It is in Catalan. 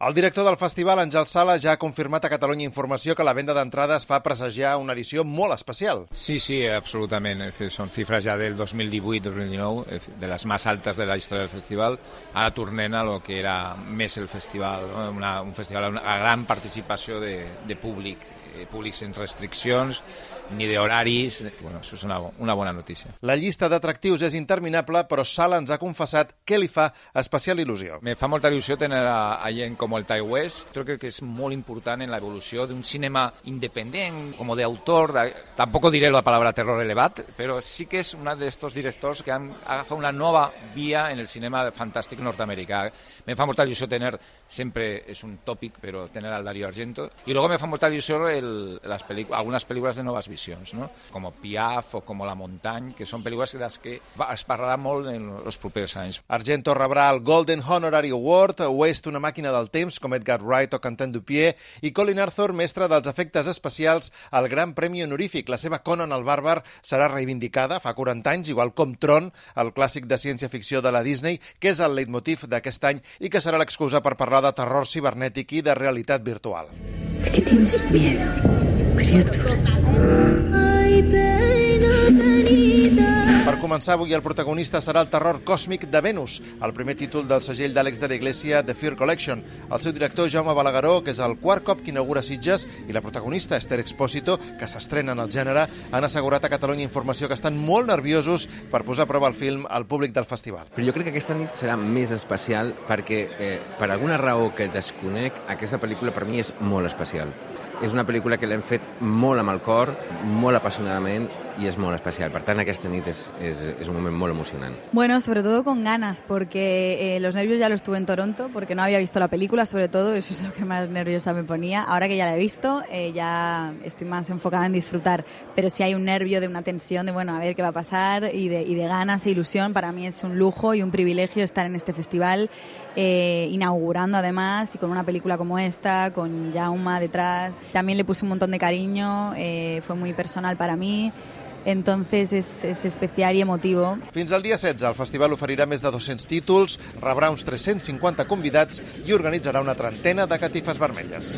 El director del festival, Àngel Sala, ja ha confirmat a Catalunya Informació que la venda d'entrades fa presagiar una edició molt especial. Sí, sí, absolutament. Es decir, son cifras ya del 2018-2019, de las más altas de la historia del festival. Ara tornem a lo que era més el festival, no? una, un festival una gran participació de, de públic, eh, públic sense restriccions, ni d'horaris. Bueno, això és una, una bona notícia. La llista d'atractius és interminable, però Sala ens ha confessat què li fa especial il·lusió. Me fa molta il·lusió tenir a, a gent com el Tai West. Crec que és molt important en l'evolució d'un cinema independent, com de autor. De... Tampoco diré la palabra terror elevat, però sí que és un d'estos directors que han agafat una nova via en el cinema fantàstic nord-americà. Me fa molta il·lusió tenir, sempre és un tòpic, però tenir al Darío Argento. I luego me fa molta il·lusió el, les pel·lícules, algunes pel·lícules de noves visions no? com Piaf o com La Montagne, que són pel·lícules de les que es parlarà molt en els propers anys. Argento rebrà el Golden Honorary Award, West una màquina del temps, com Edgar Wright o Quentin Dupieux, i Colin Arthur, mestre dels efectes especials, al Gran Premi Honorífic. La seva Conan el Bàrbar serà reivindicada fa 40 anys, igual com Tron, el clàssic de ciència-ficció de la Disney, que és el leitmotiv d'aquest any i que serà l'excusa per parlar de terror cibernètic i de realitat virtual. ¿De qué tienes miedo, criatura? Començar, avui el protagonista serà el terror còsmic de Venus, el primer títol del segell d'Àlex de la Iglesia The Fear Collection. El seu director, Jaume Balagueró, que és el quart cop que inaugura Sitges, i la protagonista, Esther Expósito, que s'estrena en el gènere, han assegurat a Catalunya Informació que estan molt nerviosos per posar a prova el film al públic del festival. Però jo crec que aquesta nit serà més especial perquè, eh, per alguna raó que desconec, aquesta pel·lícula per mi és molt especial. És una pel·lícula que l'hem fet molt amb el cor, molt apassionadament, y es molt especial. Per tant, aquesta nit és, és, és un moment molt emocionant. Bueno, sobre todo con ganas, porque eh, los nervios ya los tuve en Toronto, porque no había visto la película, sobre todo, eso es lo que más nerviosa me ponía. Ahora que ya la he visto, eh, ya estoy más enfocada en disfrutar, pero si hay un nervio de una tensión de, bueno, a ver qué va a pasar, y de, y de ganas e ilusión, para mí es un lujo y un privilegio estar en este festival, eh, inaugurando además, y con una película como esta, con Jauma detrás. También le puse un montón de cariño, eh, fue muy personal para mí. Entonces és, és especial i emotiu. Fins al dia 16 el festival oferirà més de 200 títols, rebrà uns 350 convidats i organitzarà una trentena de catifes vermelles.